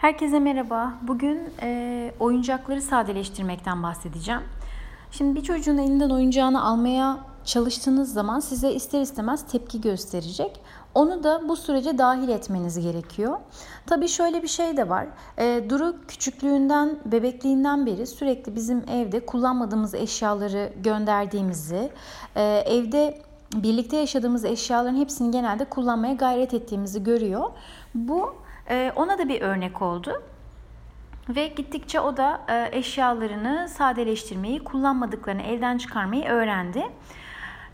Herkese merhaba. Bugün e, oyuncakları sadeleştirmekten bahsedeceğim. Şimdi bir çocuğun elinden oyuncağını almaya çalıştığınız zaman size ister istemez tepki gösterecek. Onu da bu sürece dahil etmeniz gerekiyor. Tabii şöyle bir şey de var. E, Duru küçüklüğünden, bebekliğinden beri sürekli bizim evde kullanmadığımız eşyaları gönderdiğimizi, e, evde birlikte yaşadığımız eşyaların hepsini genelde kullanmaya gayret ettiğimizi görüyor. Bu e, ona da bir örnek oldu. Ve gittikçe o da e, eşyalarını sadeleştirmeyi, kullanmadıklarını elden çıkarmayı öğrendi.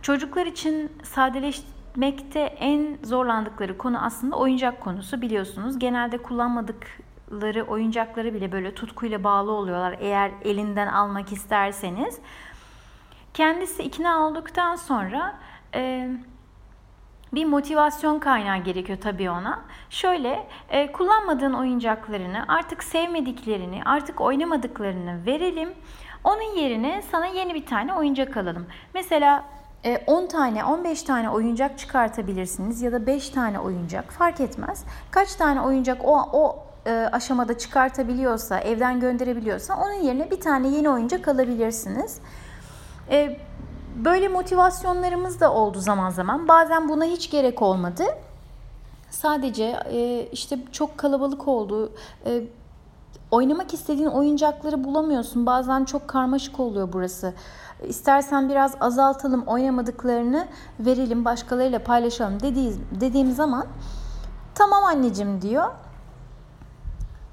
Çocuklar için sadeleşmekte en zorlandıkları konu aslında oyuncak konusu biliyorsunuz. Genelde kullanmadıkları oyuncakları bile böyle tutkuyla bağlı oluyorlar eğer elinden almak isterseniz. Kendisi ikna olduktan sonra e, bir motivasyon kaynağı gerekiyor tabii ona. Şöyle e, kullanmadığın oyuncaklarını artık sevmediklerini artık oynamadıklarını verelim. Onun yerine sana yeni bir tane oyuncak alalım. Mesela 10 e, tane 15 tane oyuncak çıkartabilirsiniz ya da 5 tane oyuncak fark etmez. Kaç tane oyuncak o, o e, aşamada çıkartabiliyorsa, evden gönderebiliyorsa onun yerine bir tane yeni oyuncak alabilirsiniz. Böyle motivasyonlarımız da oldu zaman zaman. Bazen buna hiç gerek olmadı. Sadece e, işte çok kalabalık oldu. E, oynamak istediğin oyuncakları bulamıyorsun. Bazen çok karmaşık oluyor burası. İstersen biraz azaltalım, oynamadıklarını verelim, başkalarıyla paylaşalım dediğim, dediğim zaman tamam anneciğim diyor.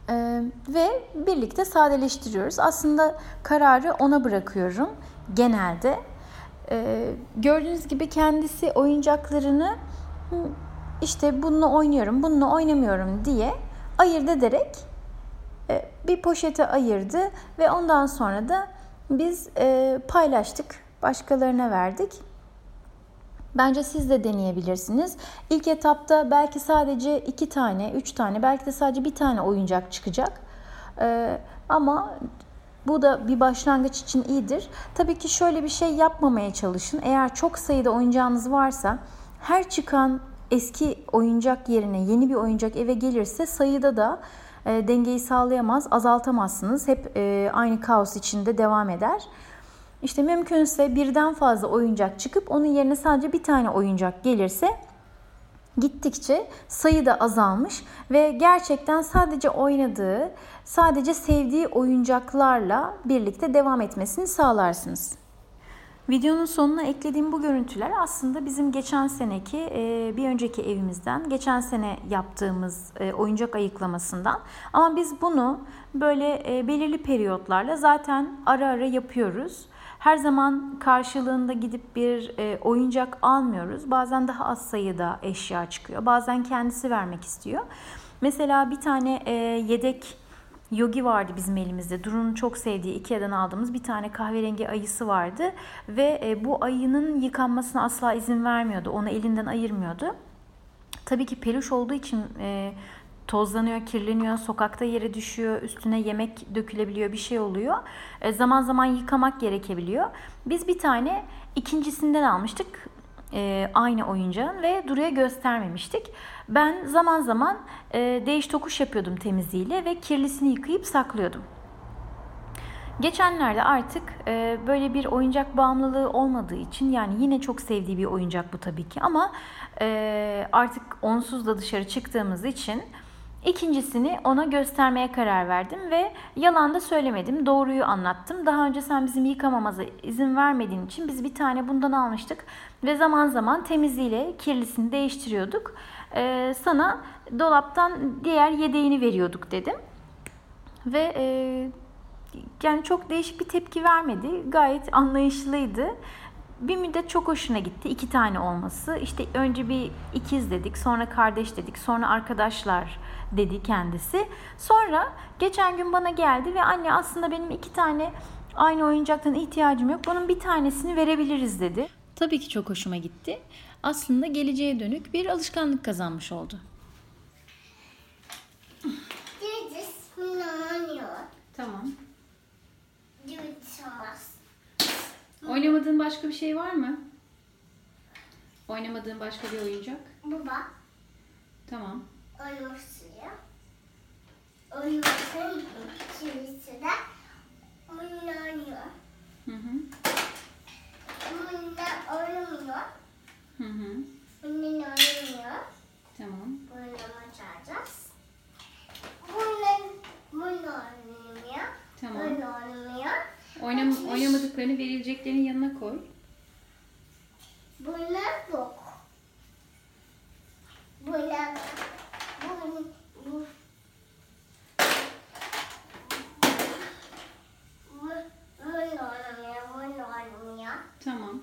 Ee, ve birlikte sadeleştiriyoruz. Aslında kararı ona bırakıyorum genelde. Ee, gördüğünüz gibi kendisi oyuncaklarını işte bununla oynuyorum, bununla oynamıyorum diye ayırt ederek e, bir poşete ayırdı ve ondan sonra da biz e, paylaştık, başkalarına verdik. Bence siz de deneyebilirsiniz. İlk etapta belki sadece iki tane, üç tane, belki de sadece bir tane oyuncak çıkacak. Ee, ama bu da bir başlangıç için iyidir. Tabii ki şöyle bir şey yapmamaya çalışın. Eğer çok sayıda oyuncağınız varsa her çıkan eski oyuncak yerine yeni bir oyuncak eve gelirse sayıda da e, dengeyi sağlayamaz, azaltamazsınız. Hep e, aynı kaos içinde devam eder. İşte mümkünse birden fazla oyuncak çıkıp onun yerine sadece bir tane oyuncak gelirse gittikçe sayı da azalmış ve gerçekten sadece oynadığı, sadece sevdiği oyuncaklarla birlikte devam etmesini sağlarsınız. Videonun sonuna eklediğim bu görüntüler aslında bizim geçen seneki e, bir önceki evimizden, geçen sene yaptığımız e, oyuncak ayıklamasından. Ama biz bunu böyle e, belirli periyotlarla zaten ara ara yapıyoruz. Her zaman karşılığında gidip bir e, oyuncak almıyoruz. Bazen daha az sayıda eşya çıkıyor. Bazen kendisi vermek istiyor. Mesela bir tane e, yedek yogi vardı bizim elimizde. Duru'nun çok sevdiği Ikea'dan aldığımız bir tane kahverengi ayısı vardı. Ve e, bu ayının yıkanmasına asla izin vermiyordu. Onu elinden ayırmıyordu. Tabii ki peluş olduğu için e, tozlanıyor, kirleniyor, sokakta yere düşüyor, üstüne yemek dökülebiliyor, bir şey oluyor. E, zaman zaman yıkamak gerekebiliyor. Biz bir tane ikincisinden almıştık e, aynı oyuncağın ve Duru'ya göstermemiştik. Ben zaman zaman e, değiş tokuş yapıyordum temizliğiyle ve kirlisini yıkayıp saklıyordum. Geçenlerde artık e, böyle bir oyuncak bağımlılığı olmadığı için yani yine çok sevdiği bir oyuncak bu tabii ki ama e, artık onsuz da dışarı çıktığımız için İkincisini ona göstermeye karar verdim ve yalan da söylemedim. Doğruyu anlattım. Daha önce sen bizim yıkamamıza izin vermediğin için biz bir tane bundan almıştık. Ve zaman zaman temizliğiyle kirlisini değiştiriyorduk. Ee, sana dolaptan diğer yedeğini veriyorduk dedim. Ve e, yani çok değişik bir tepki vermedi. Gayet anlayışlıydı. Bir müddet çok hoşuna gitti. iki tane olması. İşte önce bir ikiz dedik, sonra kardeş dedik, sonra arkadaşlar dedi kendisi. Sonra geçen gün bana geldi ve anne aslında benim iki tane aynı oyuncaktan ihtiyacım yok. Bunun bir tanesini verebiliriz dedi. Tabii ki çok hoşuma gitti. Aslında geleceğe dönük bir alışkanlık kazanmış oldu. Oynamadığın başka bir şey var mı? Oynamadığın başka bir oyuncak? Baba. Tamam. Oyun suyu. Oyun suyu içerisi de oyun oynuyor. Hı hı. Bununla oynuyor. Hı hı. Bununla oynuyor. Tamam. Bununla maç alacağız. Bununla, bununla oynuyor. Tamam. Bununla oynuyor. Alacaklarını verileceklerin yanına koy. Bunlar yok. Bunlar bu, bu. Tamam.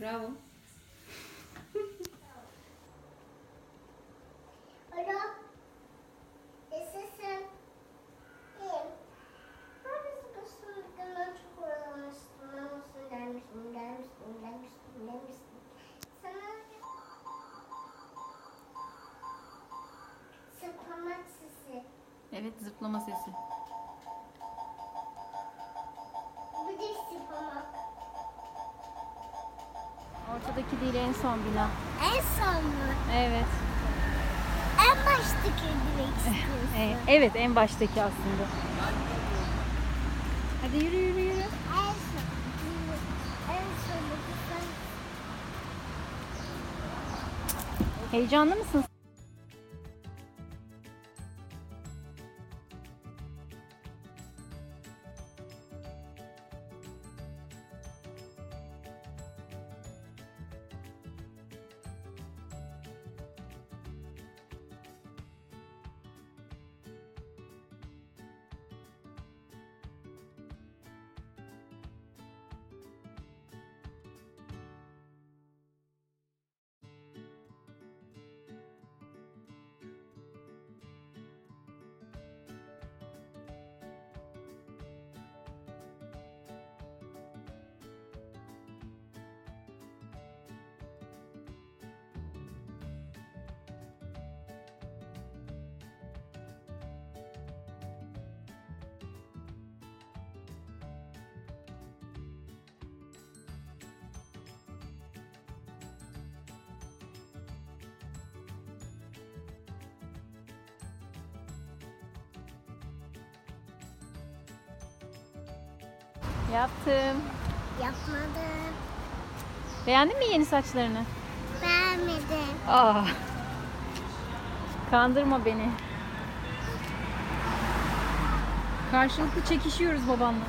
Bravo. Zıplama sesi. Ortadaki değil en son bina. En son mu? Evet. En baştaki demek istiyorsun. E, Evet en baştaki aslında. Hadi yürü yürü yürü. En son. En sondaki sen. Heyecanlı mısın? Yaptım. Yapmadım. Beğendin mi yeni saçlarını? Beğenmedim. Aa. Kandırma beni. Karşılıklı çekişiyoruz babanla.